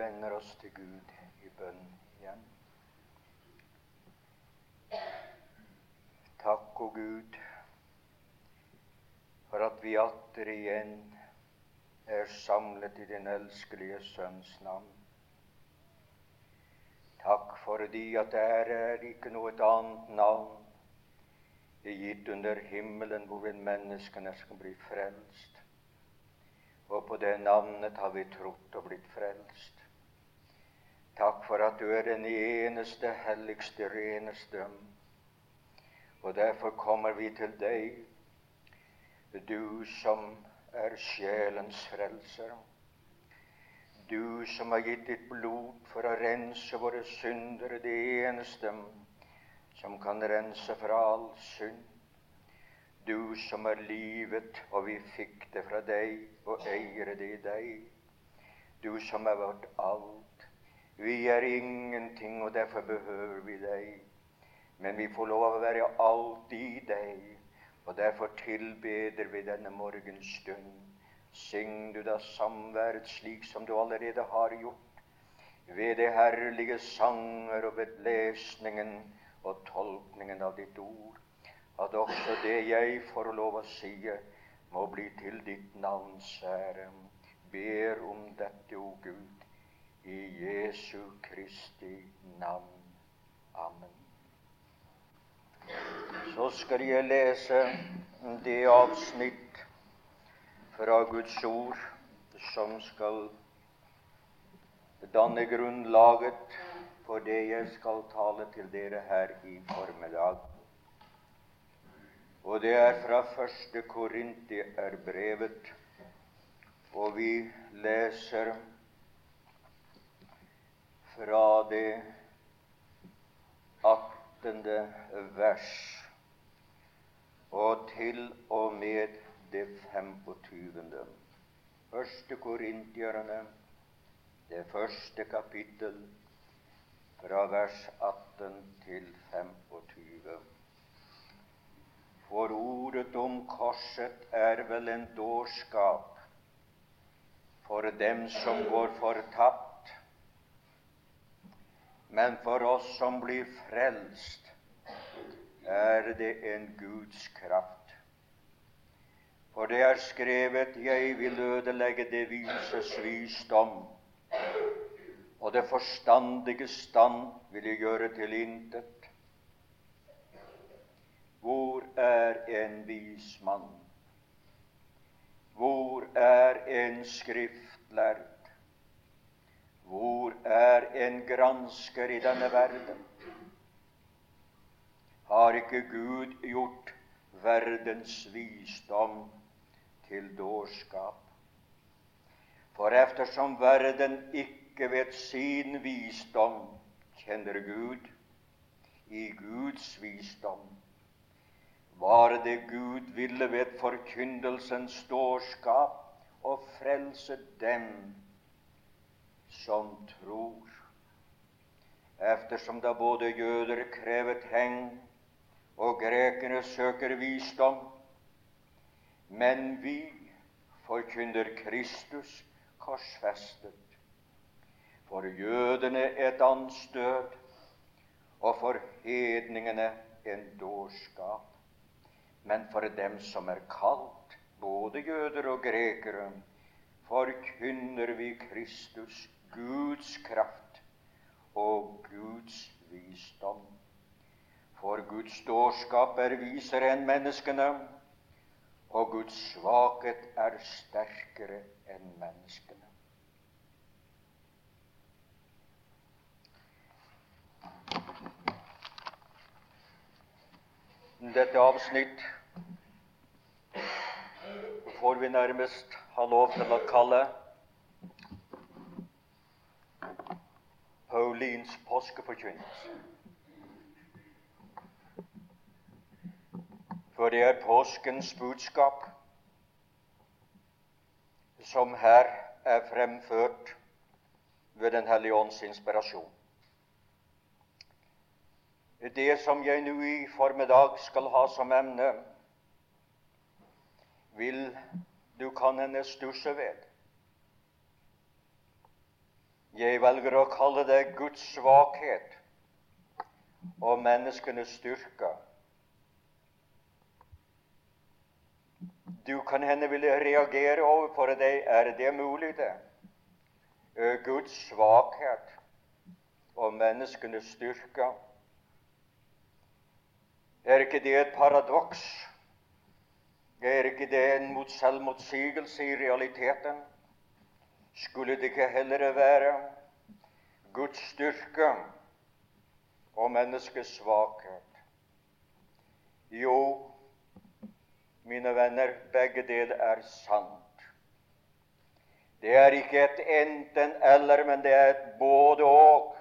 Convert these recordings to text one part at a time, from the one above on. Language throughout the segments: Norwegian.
vender oss til Gud i bønn igjen. Takk, o Gud, for at vi atter igjen er samlet i din elskelige Sønns navn. Takk fordi at det er ikke noe annet navn det er gitt under himmelen hvorved menneskene skal bli frelst. Og på det navnet har vi trodd og blitt frelst. Takk for at du er den eneste, helligste, reneste. Og derfor kommer vi til deg, du som er sjelens frelser. Du som har gitt ditt blod for å rense våre syndere, det eneste som kan rense fra all synd. Du som er livet, og vi fikk det fra deg og eier det i deg. Du som er vårt alt. Vi er ingenting, og derfor behøver vi deg. Men vi får lov å være alt i deg, og derfor tilbeder vi denne morgenstund. Syng du da samværet slik som du allerede har gjort, ved de herlige sanger og ved lesningen og tolkningen av ditt ord, at også det jeg får lov å si, må bli til ditt navns ære. Ber om dette, o Gud, i Jesu Kristi navn. Amen. Så skal jeg lese det avsnitt fra Guds ord som skal danne grunnlaget for det jeg skal tale til dere her i formiddag. Og det er fra første Korinti-er-brevet, og vi leser fra det 18. vers og til og med det 25. Første Korintierne, det første kapittel, fra vers 18 til 25. For ordet om korset er vel en dårskap for dem som går fortapt, men for oss som blir frelst, er det en Guds kraft. For det er skrevet 'Jeg vil ødelegge det vises visdom', og det forstandige stand vil jeg gjøre til intet. Hvor er en vis mann? Hvor er en skriftlærd? Hvor er en gransker i denne verden? Har ikke Gud gjort verdens visdom til dårskap? For eftersom verden ikke vet sin visdom kjenner Gud, i Guds visdom, var det Gud ville ved forkyndelsens dårskap å frelse dem som tror. Eftersom da både jøder krever tegn og grekere søker visdom, men vi forkynner Kristus korsfestet for jødene et anstøt, og for hedningene en dårskap. Men for dem som er kalt, både jøder og grekere, forkynner vi Kristus, Guds kraft og Guds visdom. For Guds dårskap er visere enn menneskene, og Guds svakhet er sterkere enn menneskene. Dette avsnitt får vi nærmest ha lov til å kalle Paulins påskeforkynnelse. For det er påskens budskap som her er fremført ved Den hellige ånds inspirasjon. Det som jeg nå i formiddag skal ha som emne, vil du kan hende stusse ved. Jeg velger å kalle det Guds svakhet og menneskenes styrke. Du kan hende ville reagere overfor deg. Er det mulig, det? Guds svakhet og menneskenes styrke. Er ikke det et paradoks? Er ikke det en mot selvmotsigelse i realiteten? Skulle det ikke heller være Guds styrke og menneskets svakhet? Jo, mine venner, begge deler er sant. Det er ikke et enten-eller, men det er et både-og.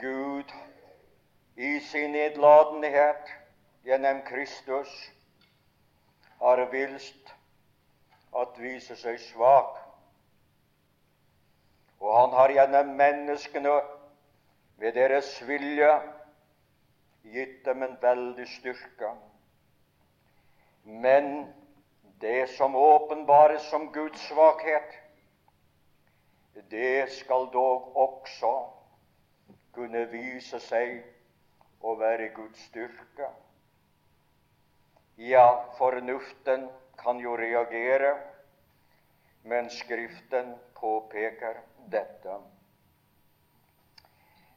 Gud i sin nedladenhet gjennom Kristus har vilst at vise seg svak. Og han har gjennom menneskene ved deres vilje gitt dem en veldig styrke. Men det som åpenbares som Guds svakhet, det skal dog også kunne vise seg å være Guds styrke. Ja, fornuften kan jo reagere, men Skriften påpeker dette.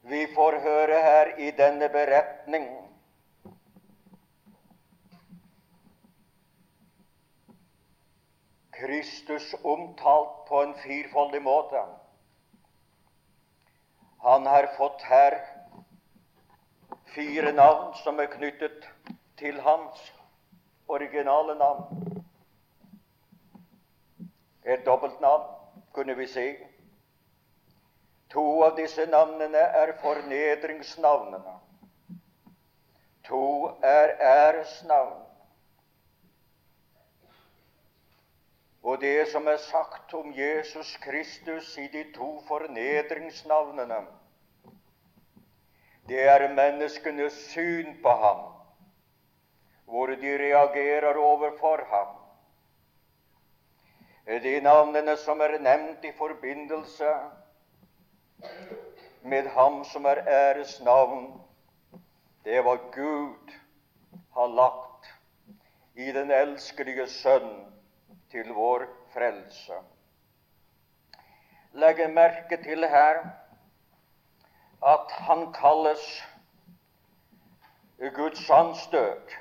Vi får høre her i denne beretning Kristus omtalt på en firfoldig måte. Han har fått her fire navn som er knyttet til hans originale navn. Et dobbeltnavn, kunne vi si. To av disse navnene er fornedringsnavnene. To er æresnavn. Og det som er sagt om Jesus Kristus i de to fornedringsnavnene, det er menneskenes syn på ham, hvor de reagerer overfor ham. De navnene som er nevnt i forbindelse med ham som er æresnavn, det var Gud har lagt i den elskelige Sønn til vår frelse. Legg merke til her at han kalles Guds anstøt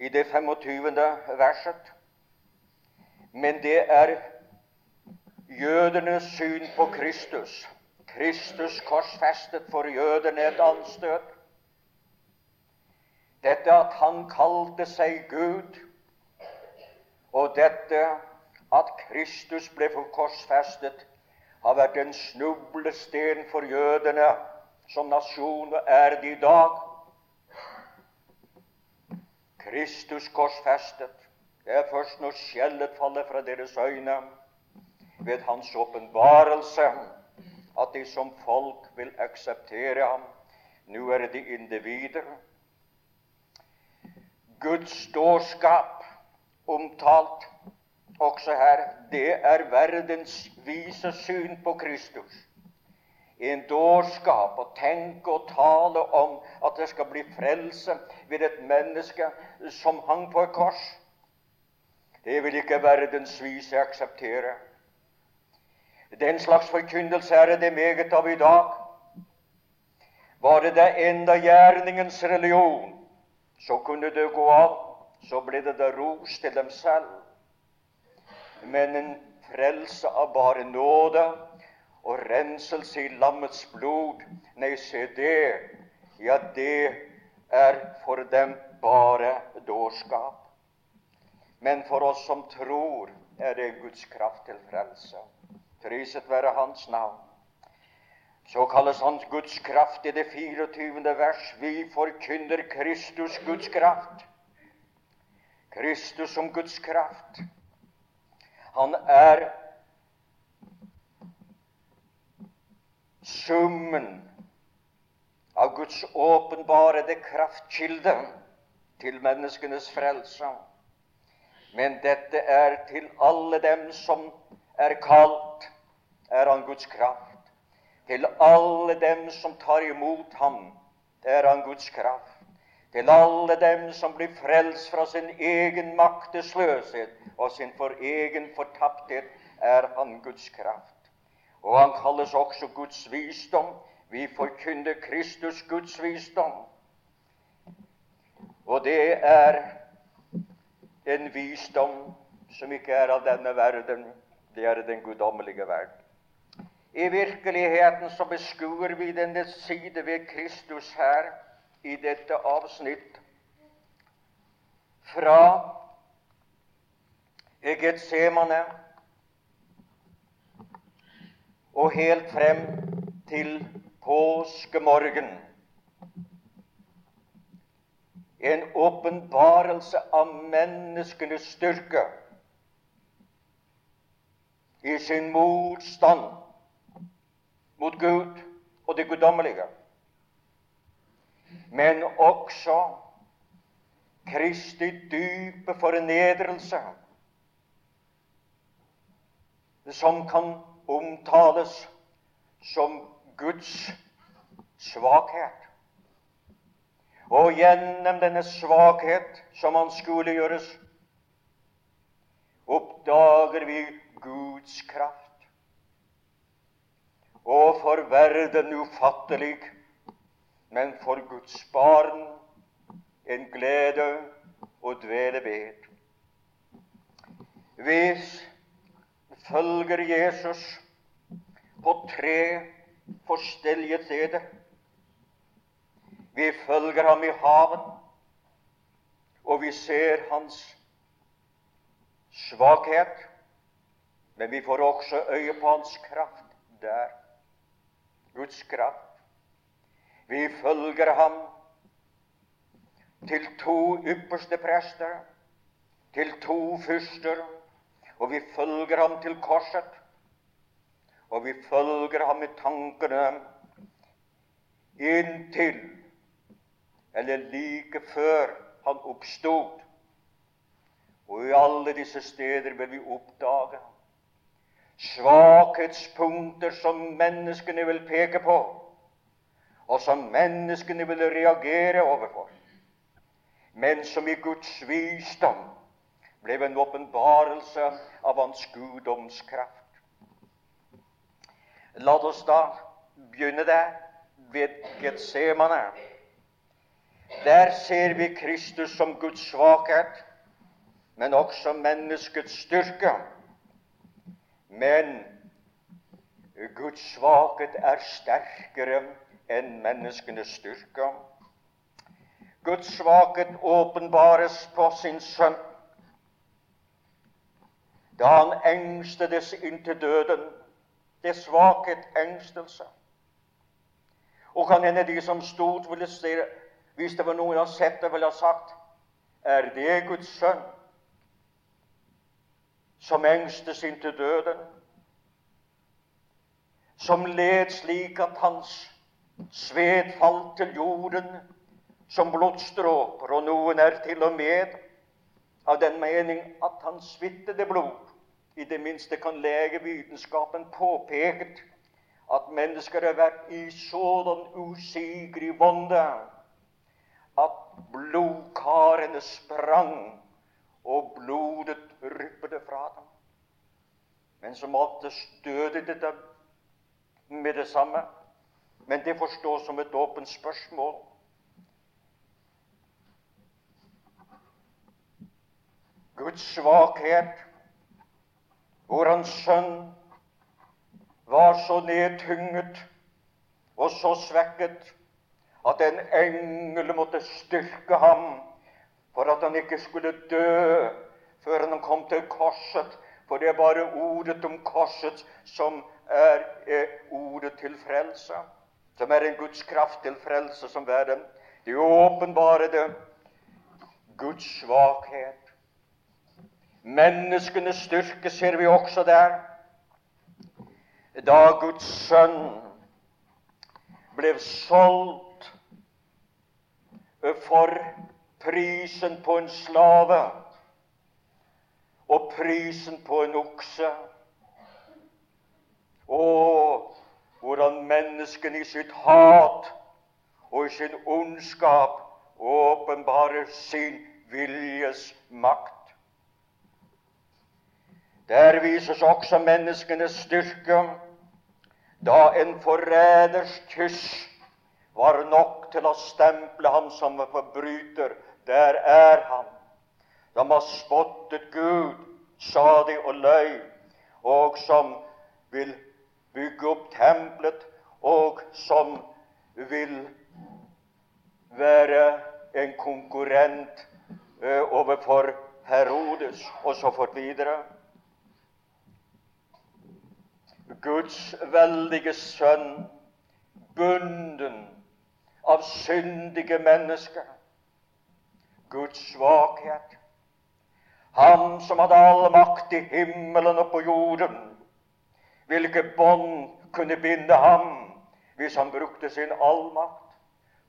i det 25. verset. Men det er jødenes syn på Kristus. Kristus korsfestet for jødene et anstøt. Dette at han kalte seg Gud, og dette at Kristus ble korsfestet, har vært en snublesten for jødene som nasjon og er det i dag. Kristus korsfestet. Det er først når skjellet faller fra deres øyne, ved hans åpenbarelse, at de som folk vil akseptere ham. Nå er det individer. Guds dårskap omtalt også her, det er verdens vise syn på Kristus. En dårskap å tenke og tale om at det skal bli frelse ved et menneske som hang på et kors. Det vil ikke verdensvise akseptere. Den slags forkynnelse er det meget av i dag. Var det enda gjerningens religion, så kunne det gå av så ble det da ros til dem selv. Men en frelse av bare nåde og renselse i lammets blod, nei, se det, ja, det er for dem bare dårskap. Men for oss som tror, er det Guds kraft til frelse. Priset være Hans navn. Så kalles Hans Guds kraft i det 24. vers. Vi forkynner Kristus Guds kraft. Kristus som Guds kraft. Han er summen av Guds åpenbarede kraftkilde til menneskenes frelse. Men dette er til alle dem som er kalt, er han Guds kraft. Til alle dem som tar imot ham, er han Guds kraft. Til alle dem som blir frelst fra sin egen maktesløshet og sin for egen fortapthet, er han Guds kraft. Og han kalles også Guds visdom. Vi forkynner Kristus Guds visdom. Og det er en visdom som ikke er av denne verden, det er den guddommelige verden. I virkeligheten så beskuer vi denne side ved Kristus her i dette avsnitt fra Getsemane og helt frem til påskemorgen. En åpenbarelse av menneskenes styrke i sin motstand mot Gud og det guddommelige men også Kristi dype fornedrelse, som kan omtales som Guds svakhet. Og gjennom denne svakhet som han skulle gjøres, oppdager vi Guds kraft. Og for verden ufattelig men for Guds barn en glede å dvele ved. Vi følger Jesus på tre forskjellige steder. Vi følger ham i haven, og vi ser hans svakhet, men vi får også øye på hans kraft der. Guds kraft. Vi følger ham til to ypperste prester, til to fyrster, og vi følger ham til korset. Og vi følger ham i tankene inntil, eller like før, han oppstod. Og i alle disse steder vil vi oppdage svakhetspunkter som menneskene vil peke på og som menneskene vil reagere overfor, men som i Guds visdom ble en åpenbarelse av Hans guddomskraft. La oss da begynne der, ved Getsemane. Der ser vi Kristus som Guds svakhet, men også menneskets styrke. Men Guds svakhet er sterkere enn menneskenes styrke. Guds svakhet åpenbares på sin sønn da han engstedes inntil døden. Det er svakhet, engstelse. Og kan hende de som stod, ville se, hvis det var noen som sett det, ville ha sagt Er det Guds sønn som engstes inntil døden? Som led slik at hans Sved falt til jorden som blodstråper, og noen er til og med av den mening at han svittede blod. I det minste kan legevitenskapen påpeket at mennesker har vært i sådan usigelig vonde at blodkarene sprang og blodet ryppet fra dem. Men som oftest døde det med det samme. Men det forstås som et åpent spørsmål. Guds svakhet, hvor Hans sønn var så nedtynget og så svekket at en engel måtte styrke ham for at han ikke skulle dø før han kom til korset. For det er bare ordet om korset som er, er ordet til frelse som er en Guds kraft til frelse, som verden. Det åpenbare Guds svakhet. Menneskenes styrke ser vi også der. Da Guds sønn ble solgt for prisen på en slave og prisen på en okse. Og hvordan menneskene i sitt hat og i sin ondskap åpenbarer sin viljes makt. Der vises også menneskenes styrke da en forræders kyss var nok til å stemple ham som en forbryter. Der er han, som har spottet Gud, sadig og løy, og som vil bygge opp tempelet, og som vil være en konkurrent uh, overfor Herodes, og så fort videre. Guds veldige sønn, bunden av syndige mennesker. Guds svakhet. Han som hadde all makt i himmelen og på jorden. Hvilke bånd kunne binde ham hvis han brukte sin allmakt?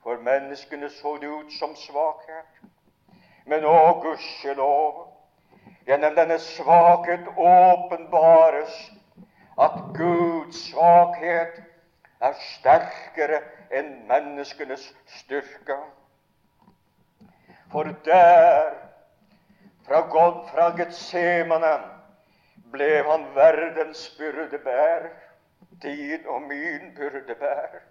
For menneskene så det ut som svakhet. Men å, gudskjelov, gjennom denne svakhet åpenbares at Guds svakhet er sterkere enn menneskenes styrke. For der, fra, Gud, fra Getsemane, ble han verdens byrdebær, din og min byrdebær.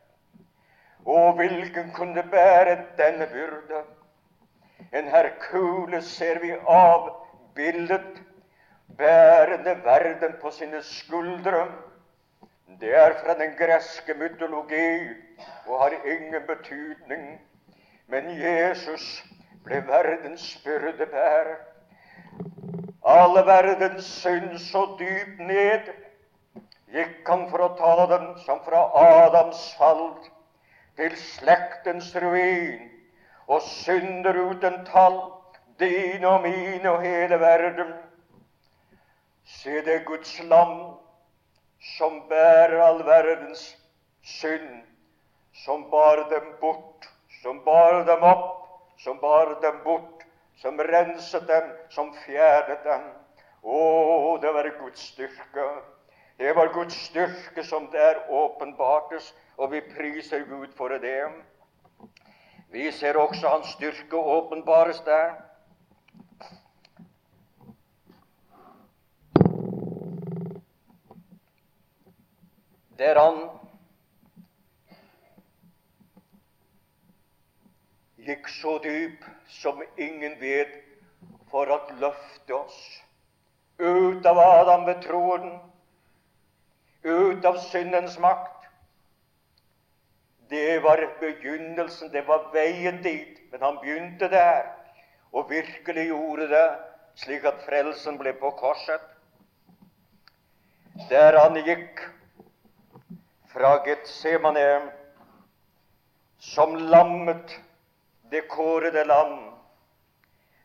Og hvilken kunne bære denne byrde? En Herkule ser vi avbildet, bærende verden på sine skuldre. Det er fra den greske mytologi og har ingen betydning. Men Jesus ble verdens byrdebærer. Alle verdens synd så dypt ned gikk han for å ta dem som fra Adams fall til slektens ruin og synder uten tall, din og min og hele verden. Se det Guds lam som bærer all verdens synd, som bar dem bort, som bar dem opp, som bar dem bort, som renset dem, som fjernet dem. Å, det var Guds styrke. Det var Guds styrke som der åpenbartes og vi priser Gud for det. Vi ser også Hans styrke åpenbares der. Der han gikk så dyp som ingen vet, for å løfte oss ut av Adam ved troen, ut av syndens makt, det var begynnelsen, det var veien dit. Men han begynte der, og virkelig gjorde det, slik at frelsen ble på korset. Der han gikk fra Getsemane som lammet, det kårede lam,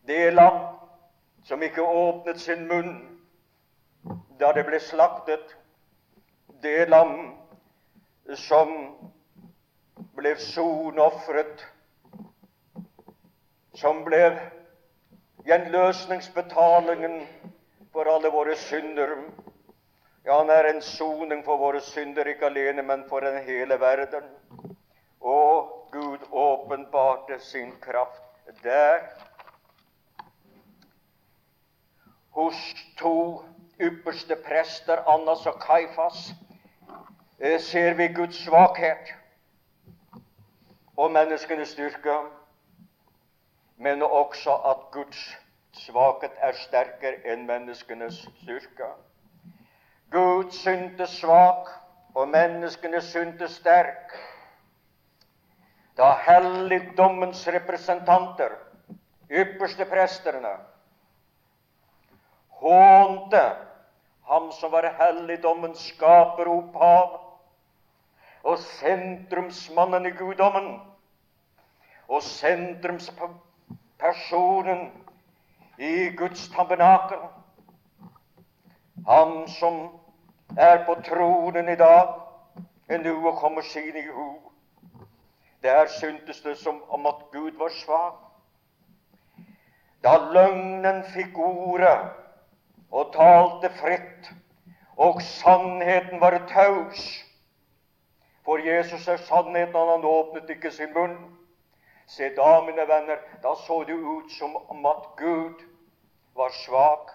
det lam som ikke åpnet sin munn da det ble slaktet, det lam som ble sonofret, som ble gjenløsningsbetalingen for alle våre synder. Ja, han er en soning for våre synder, ikke alene, men for den hele verden. Og Gud åpenbarte sin kraft der. Hos to ypperste prester, Annas og Kaifas, eh, ser vi Guds svakhet og menneskenes styrke, men også at Guds svakhet er sterkere enn menneskenes styrke. Gud syntes svak, og menneskene syntes sterk. Da helligdommens representanter, ypperste presterne, hånte ham som var helligdommens skaperopphav og sentrumsmannen i guddommen, og sentrumspersonen i Guds tabernakel. Han som er på tronen i dag, er nå og kommer sin i hu. Der syntes det som om at Gud var svak. Da løgnen fikk ordet og talte fritt, og sannheten var taus, For Jesus er sannheten, og han åpnet ikke sin munn. Se da, mine venner, da så det ut som om at Gud var svak.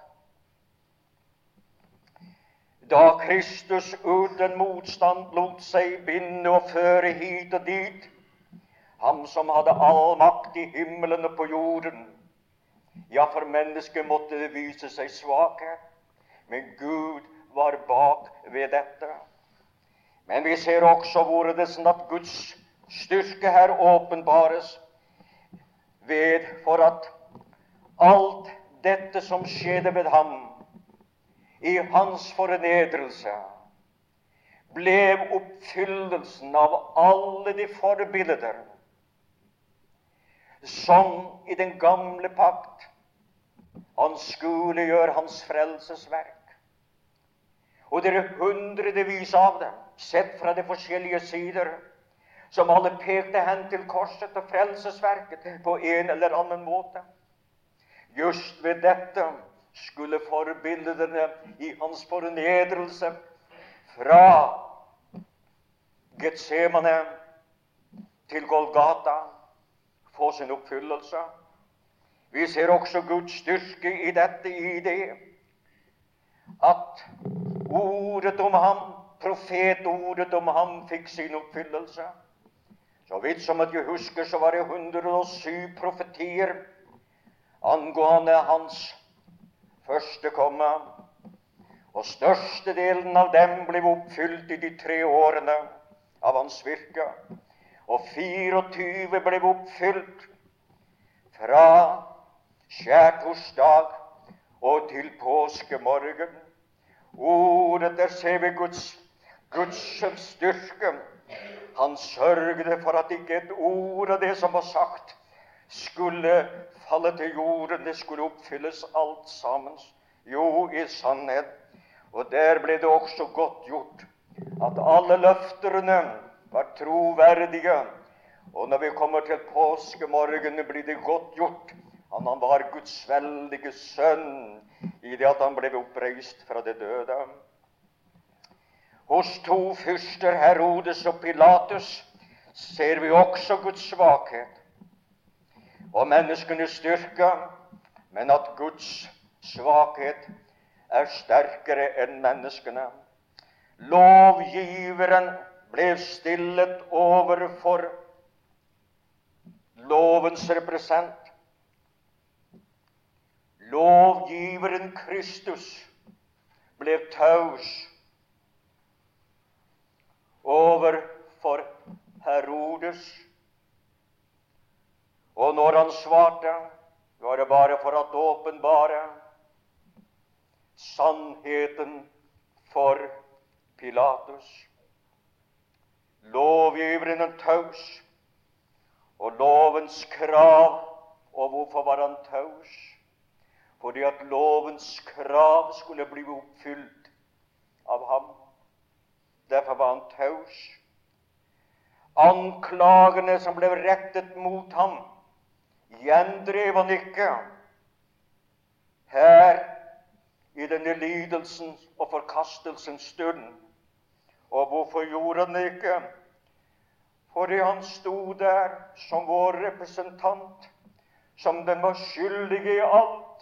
Da Kristus uten motstand lot seg binde og føre hit og dit, ham som hadde all makt i himmelen og på jorden, ja, for mennesket måtte det vise seg svake, men Gud var bak ved dette. Men vi ser også hvorledes at Guds styrke her åpenbares ved for at alt dette som skjedde ved ham i hans fornedrelse, ble oppfyllelsen av alle de forbilder som i den gamle pakt anskueliggjør hans frelsesverk. Og det er hundrevis av dem, sett fra de forskjellige sider, som alle pekte hen til korset og frelsesverket på en eller annen måte. Just ved dette skulle forbildene i hans fornedrelse fra Getsemane til Golgata få sin oppfyllelse. Vi ser også Guds styrke i dette, i det at ordet om ham, profetordet om ham, fikk sin oppfyllelse. Så vidt som at jeg husker, så var det 107 profetier angående hans første komme. Og størstedelen av dem ble oppfylt i de tre årene av hans virke. Og 24 ble oppfylt fra skjærtorsdag og til påskemorgen. Ordet der ser vi Guds, Guds styrke. Han sørgde for at ikke et ord av det som var sagt, skulle falle til jorden. Det skulle oppfylles alt sammen. Jo, i sannhet. Og der ble det også godt gjort at alle løfterne var troverdige. Og når vi kommer til påskemorgen, blir det godt gjort At han var Guds veldige sønn i det at han ble oppreist fra det døde. Hos to fyrster, Herodes og Pilatus, ser vi også Guds svakhet og menneskenes styrke, men at Guds svakhet er sterkere enn menneskene. Lovgiveren ble stillet overfor lovens represent. Lovgiveren Kristus ble taus overfor Herodes. Og når han svarte, var det bare for å åpenbare sannheten for Pilatus. Lovgiveren er taus, og lovens krav. Og hvorfor var han taus? fordi at lovens krav skulle bli oppfylt av ham. Derfor var han taus. Anklagene som ble rettet mot ham, gjendrev han ikke. Her i denne lidelsen og forkastelsens stund. Og hvorfor gjorde han det ikke? Fordi han sto der som vår representant, som den var skyldige i alt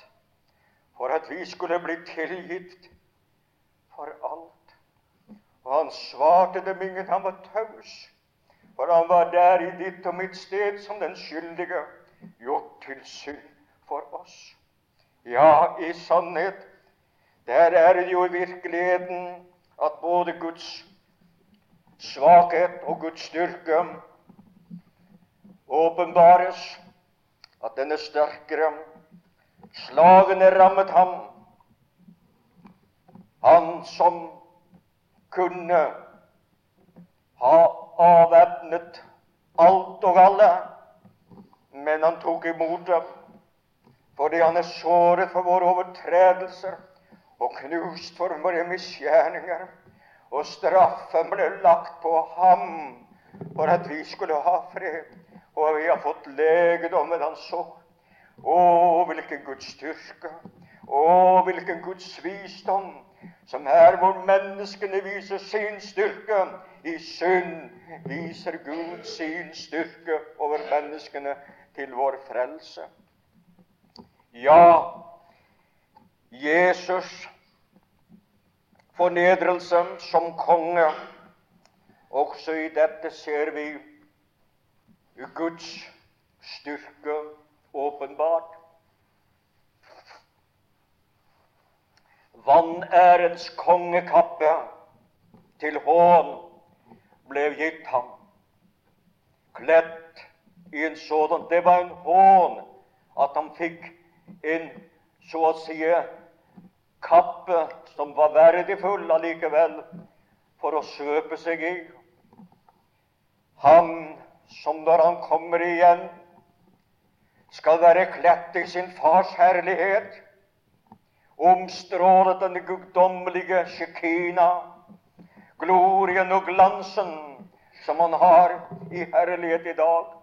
for at vi skulle bli tilgitt for alt. Og han svarte dem ingen, han var taus. For han var der i ditt og mitt sted som den skyldige, gjort til synd for oss. Ja, i sannhet, der er det jo i virkeligheten at både Guds svakhet og Guds styrke åpenbares, at den er sterkere Slagene rammet ham. Han som kunne ha avvæpnet alt og alle, men han tok imot dem fordi han er såret for våre overtredelser og knust for våre misgjerninger. Og straffen ble lagt på ham for at vi skulle ha fred. Og vi har fått legedom ved hans sår. Å, hvilken Guds styrke! Å, hvilken Guds visdom! som her hvor menneskene viser sin styrke i synd, viser Gud sin styrke over menneskene til vår frelse. Ja, Jesus fornedrelsen som konge. Også i dette ser vi Guds styrke åpenbart. Vanærens kongekappe til hån ble gitt ham. Kledt i en sådan Det var en hån at han fikk en så å si kappe som var verdifull allikevel for å søpe seg i. Han som når han kommer igjen, skal være kledt i sin fars herlighet, omstrålet den guddommelige shekina, glorien og glansen som han har i herlighet i dag.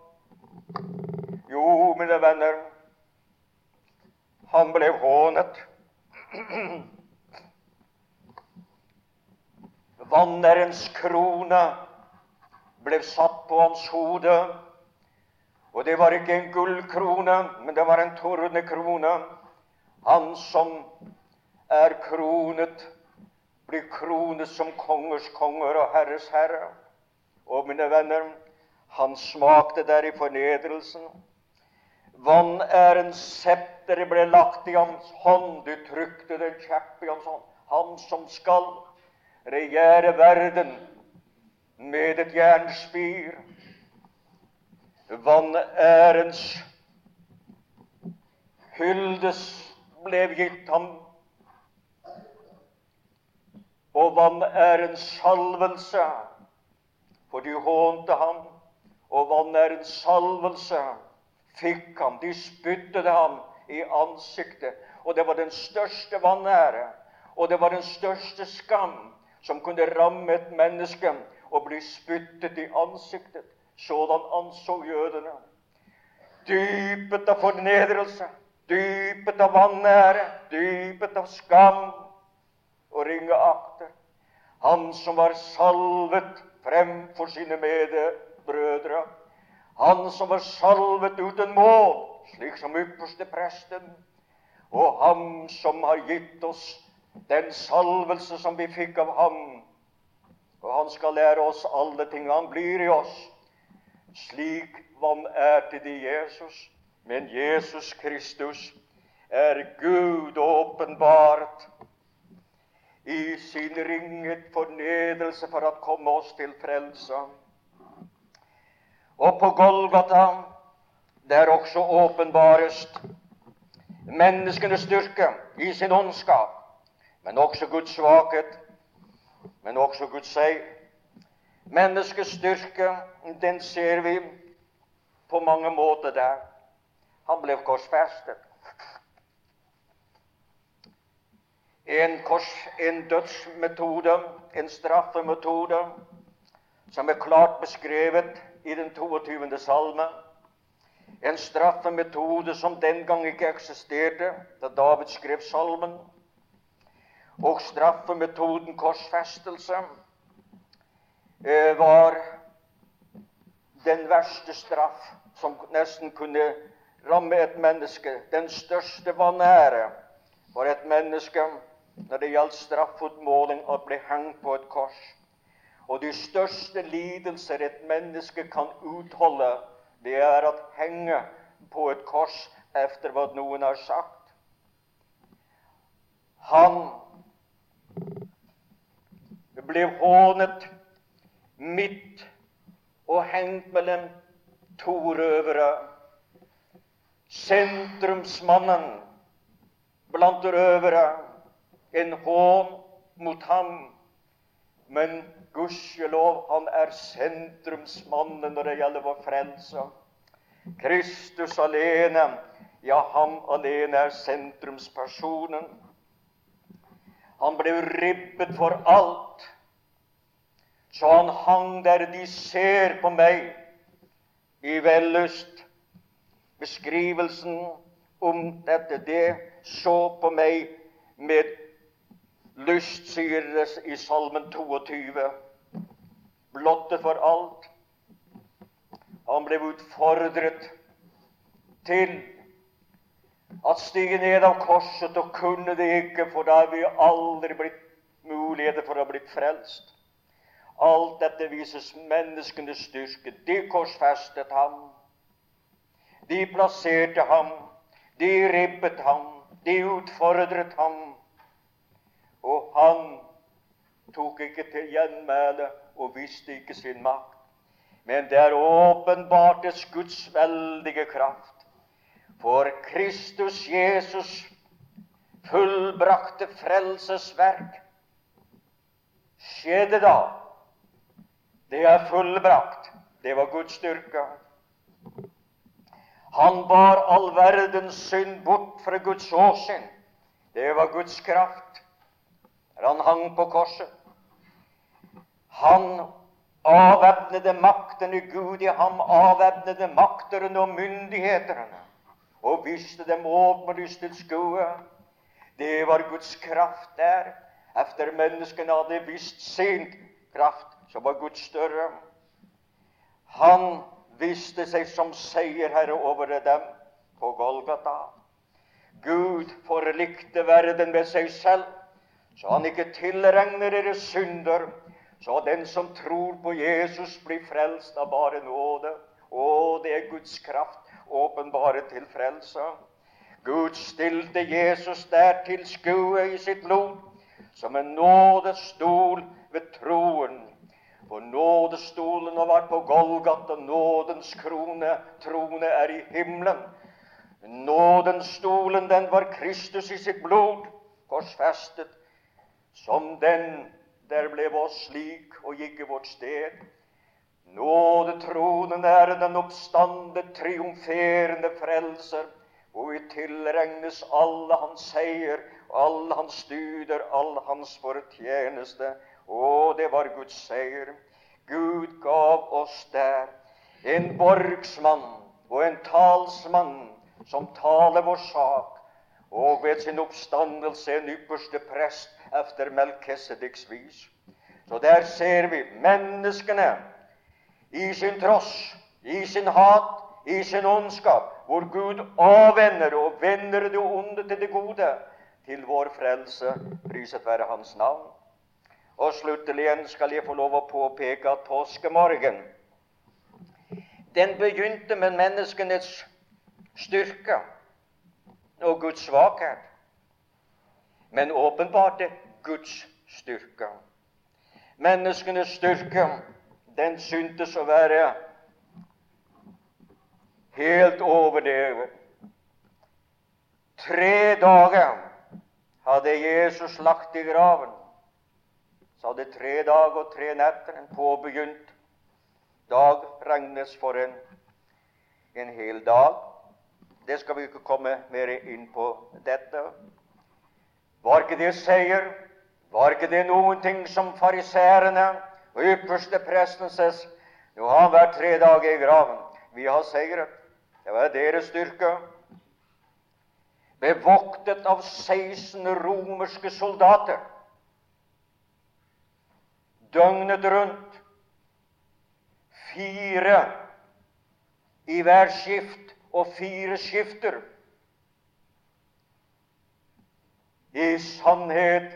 Jo, mine venner, han ble hånet. Vannerens krone ble satt på hans hode. Og det var ikke en gullkrone, men det var en tornekrone. Han som er kronet, blir kronet som kongers konger og herres herre. Og mine venner, han smakte der i fornedrelsen. Vanærens septer ble lagt i hans hånd, du trykte den kjepp i hans hånd. Han som skal regjere verden med et jernspir. Vanærens hyldes ble gitt ham, og vanærens salvelse for du hånte ham, og vanærens salvelse fikk ham. De spyttet ham i ansiktet. Og det var den største vanære, og det var den største skam som kunne ramme et menneske og bli spyttet i ansiktet. Sådan anså jødene. Dypet av fornedrelse, dypet av vanære, dypet av skam og ringe akter. Han som var salvet fremfor sine medbrødre. Han som var salvet uten mål, slik som ypperste presten. Og ham som har gitt oss den salvelse som vi fikk av ham. Og han skal lære oss alle ting. Han blir i oss. Slik vanærte de Jesus. Men Jesus Kristus er Gud åpenbart i sin ringet fornedrelse for å komme oss til frelse. Og på Golgata, der også åpenbarest menneskenes styrke i sin ondskap, men også Guds svakhet, men også Guds seier. Menneskets styrke, den ser vi på mange måter der. Han ble korsfestet. en, kors, en dødsmetode, en straffemetode, som er klart beskrevet i den 22. salme. En straffemetode som den gang ikke eksisterte da David skrev salmen. Og straffemetoden korsfestelse eh, var den verste straff som nesten kunne ramme et menneske. Den største vanære for et menneske når det gjaldt straffutmåling, å bli hengt på et kors. Og de største lidelser et menneske kan utholde, det er å henge på et kors etter hva noen har sagt. Han ble hånet midt og hengt mellom to røvere. Sentrumsmannen blant røvere en hån mot ham. Men gudskjelov, han er sentrumsmannen når det gjelder vår frelse. Kristus alene, ja, ham alene er sentrumspersonen. Han ble ribbet for alt. Så han hang der de ser på meg i vellyst. Beskrivelsen om dette, det så på meg med lyst, sier det i Salmen 22, blottet for alt. Han ble utfordret til at stige ned av korset, og kunne det ikke, for da er vi aldri blitt muligheter for å ha blitt frelst. Alt dette vises menneskenes styrke. De korsfestet ham. De plasserte ham. De ribbet ham. De utfordret ham. Og han tok ikke til gjenmæle og visste ikke sin makt. Men det er åpenbart et Guds veldige kraft. For Kristus Jesus fullbrakte frelsesverk skjedde da det er fullbrakt. Det var Guds styrke. Han bar all verdens synd bort fra Guds åsyn. Det var Guds kraft. Han hang på korset. Han avvæpnede maktene. Gud i ham avvæpnede makterne og myndighetene og viste dem åpenlyst til skue. Det var Guds kraft der. Efter menneskene hadde visst sin kraft, så var Gud større. Han viste seg som seierherre over dem på Golgata. Gud forlikte verden med seg selv, så han ikke tilregner deres synder, så den som tror på Jesus, blir frelst av bare nåde. Å, det er Guds kraft åpenbare til frelse. Gud stilte Jesus der til skue i sitt blod, som en nådestol ved troen for nådestolen har vært på Golgata, nådens krone, trone er i himmelen. Nådenstolen, den var Kristus i sitt blod, korsfestet, som den der ble oss slik og gikk i vårt sted. Nådetronen er den oppstande, triumferende frelser, hvor vi tilregnes alle hans seier, alle hans studier, all hans fortjeneste. Og det var Guds seier. Gud gav oss der en borgsmann og en talsmann som taler vår sak, og ved sin oppstandelse en ypperste prest efter Melkesediks vis. Så der ser vi menneskene i sin tross, i sin hat, i sin ondskap, hvor Gud avvender og vender det onde til det gode, til vår frelse. Priset være Hans navn. Og sluttelig skal jeg få lov å påpeke at påskemorgen den begynte med menneskenes styrke og Guds svakhet, men åpenbarte Guds styrke. Menneskenes styrke, den syntes å være helt overdrevet. Tre dager hadde Jesus lagt i graven så hadde tre dager og tre netter en påbegynt dag regnes for en, en hel dag. Det skal vi ikke komme mer inn på dette. Var ikke det seier? Var ikke det noen ting som fariserene og ypperste presten ses Nå har han vært tre dager i graven. Vi har seiret. Det var deres styrke. Bevoktet av 16 romerske soldater døgnet rundt. Fire i hver skift og fire skifter. I sannhet,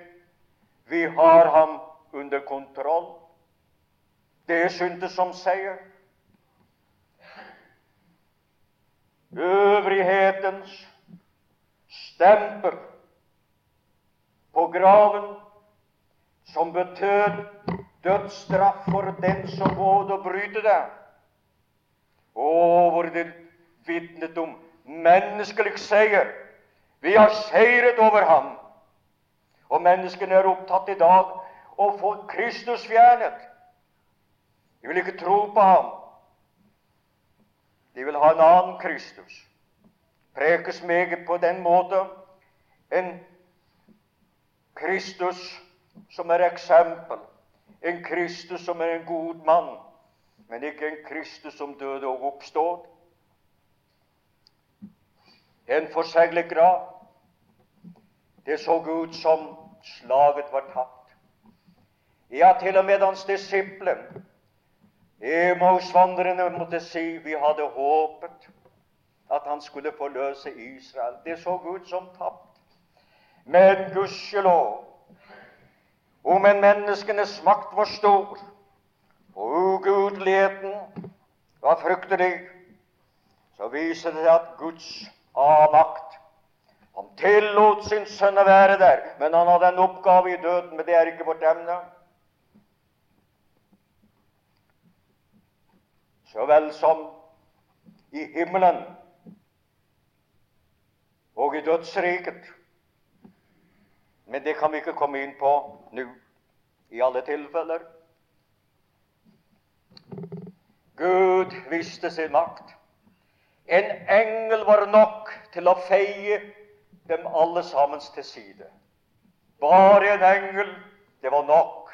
vi har ham under kontroll. Det syntes som seier. Øvrighetens stemper på graven som betød dødsstraff for den som våget å bryte det. Hvor det vitnet om menneskelig seier. Vi har seiret over ham. Og menneskene er opptatt i dag å få Kristus fjernet. De vil ikke tro på ham. De vil ha en annen Kristus. Prekes meget på den måte en Kristus som er eksempel. En Kristus som er en god mann, men ikke en Kristus som døde og oppstod. En forseglet grav. Det så ut som slaget var tapt. Ja, til og med hans disipler, Emausvandrerne, måtte si vi hadde håpet at han skulle forløse Israel. Det så ut som tapt. Men gudskjelov, om en menneskenes makt var stor, og ugudeligheten var fryktelig, så viser det seg at Guds avmakt Han tillot sin sønn å være der, men han hadde en oppgave i døden, men det er ikke vårt emne. Så vel som i himmelen og i dødsriket. Men det kan vi ikke komme inn på nå i alle tilfeller. Gud visste sin makt. En engel var nok til å feie dem alle sammen til side. Bare en engel, det var nok.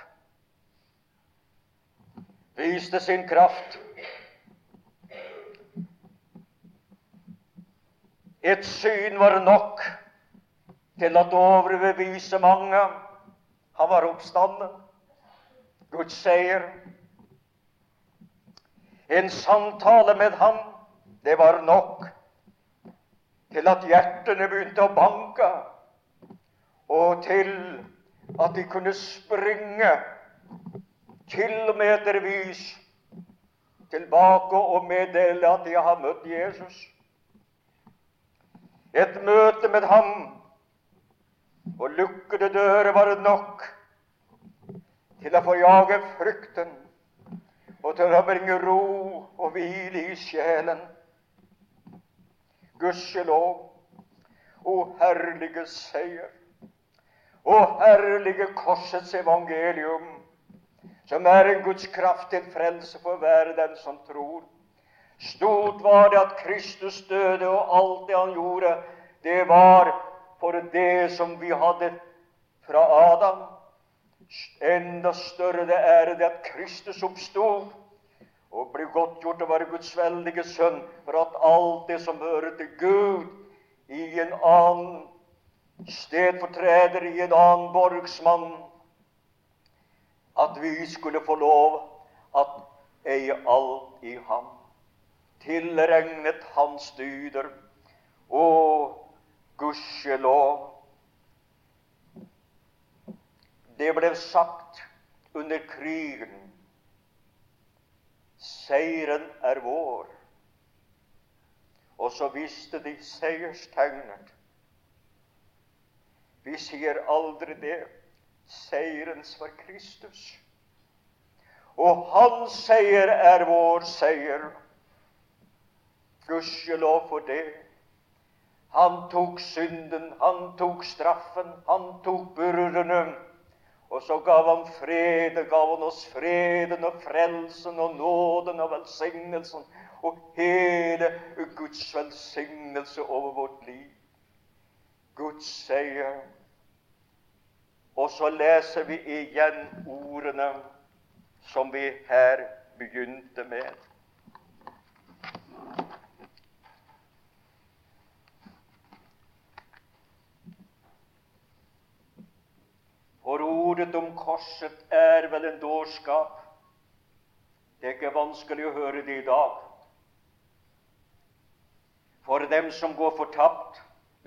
Viste sin kraft. Et syn var nok til at overbevise mange. Han var oppstanden. Guds seier. En samtale med ham, det var nok til at hjertene begynte å banke, og til at de kunne springe kilometervis tilbake og meddele at de har møtt Jesus. Et møte med ham og lukkede dører var nok til å forjage frykten og til å bringe ro og hvile i sjelen. Gudskjelov, Å herlige seier, Å herlige korsets evangelium, som er en Guds kraft til frelse for hver den som tror. Stort var det at Kristus døde, og alt det han gjorde, det var for det som vi hadde fra Adam. Enda større det er det at Kristus oppstod og ble godtgjort å være Guds veldige sønn, for at alt det som hører til Gud, i en annen stedfortreder, i en annen borgsmann, at vi skulle få lov at eie alt i ham, tilregnet hans dyder. Å, gudskjelov Det ble sagt under krigen Seieren er vår. Og så visste de seierstegnet. Vi sier aldri det. Seierens var Kristus. Og hans seier er vår seier. Gudskjelov for det. Han tok synden, han tok straffen, han tok byrdene. Og så gav han fred, gav han oss freden og frelsen og nåden og velsignelsen og hele Guds velsignelse over vårt liv. Guds seier. Og så leser vi igjen ordene som vi her begynte med. For ordet om korset er vel en dårskap. Det er ikke vanskelig å høre det i dag. For dem som går fortapt,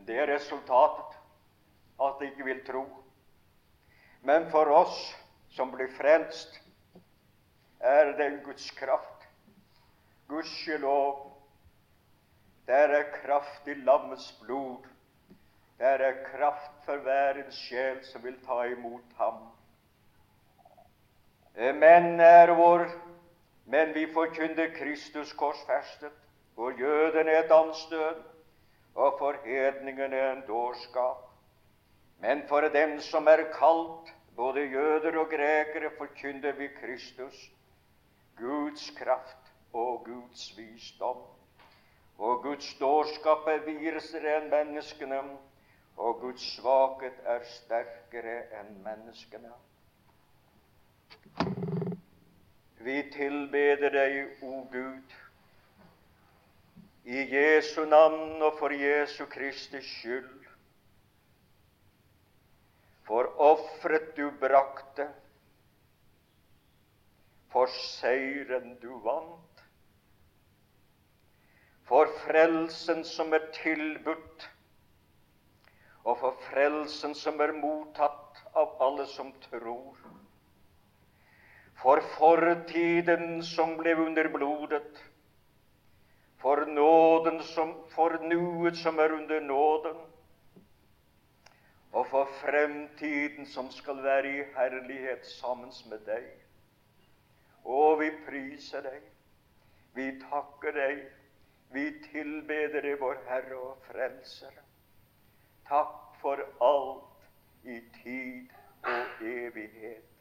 det er resultatet at de ikke vil tro. Men for oss som blir frelst, er det en Guds kraft. Gudskjelov, der er kraft i lammets blod der er kraft for hver en sjel som vil ta imot ham. Menn men er vår men vi forkynner Kristus korsfestet. For jødene er dansdød, og for hedningene en dårskap. Men for dem som er kalt, både jøder og grekere, forkynner vi Kristus, Guds kraft og Guds visdom. Og Guds dårskap er videre enn menneskene, og Guds svakhet er sterkere enn menneskene. Vi tilbeder deg, o Gud, i Jesu navn og for Jesu Kristi skyld. For offeret du brakte, for seieren du vant, for frelsen som er tilbudt, og for frelsen som er mottatt av alle som tror. For fortiden som ble under blodet, for nåden som, for nuet som er under nåden, og for fremtiden som skal være i herlighet sammen med deg. Å, vi priser deg, vi takker deg, vi tilbeder deg, vår Herre og Frelser. Takk for alt i tid og evighet.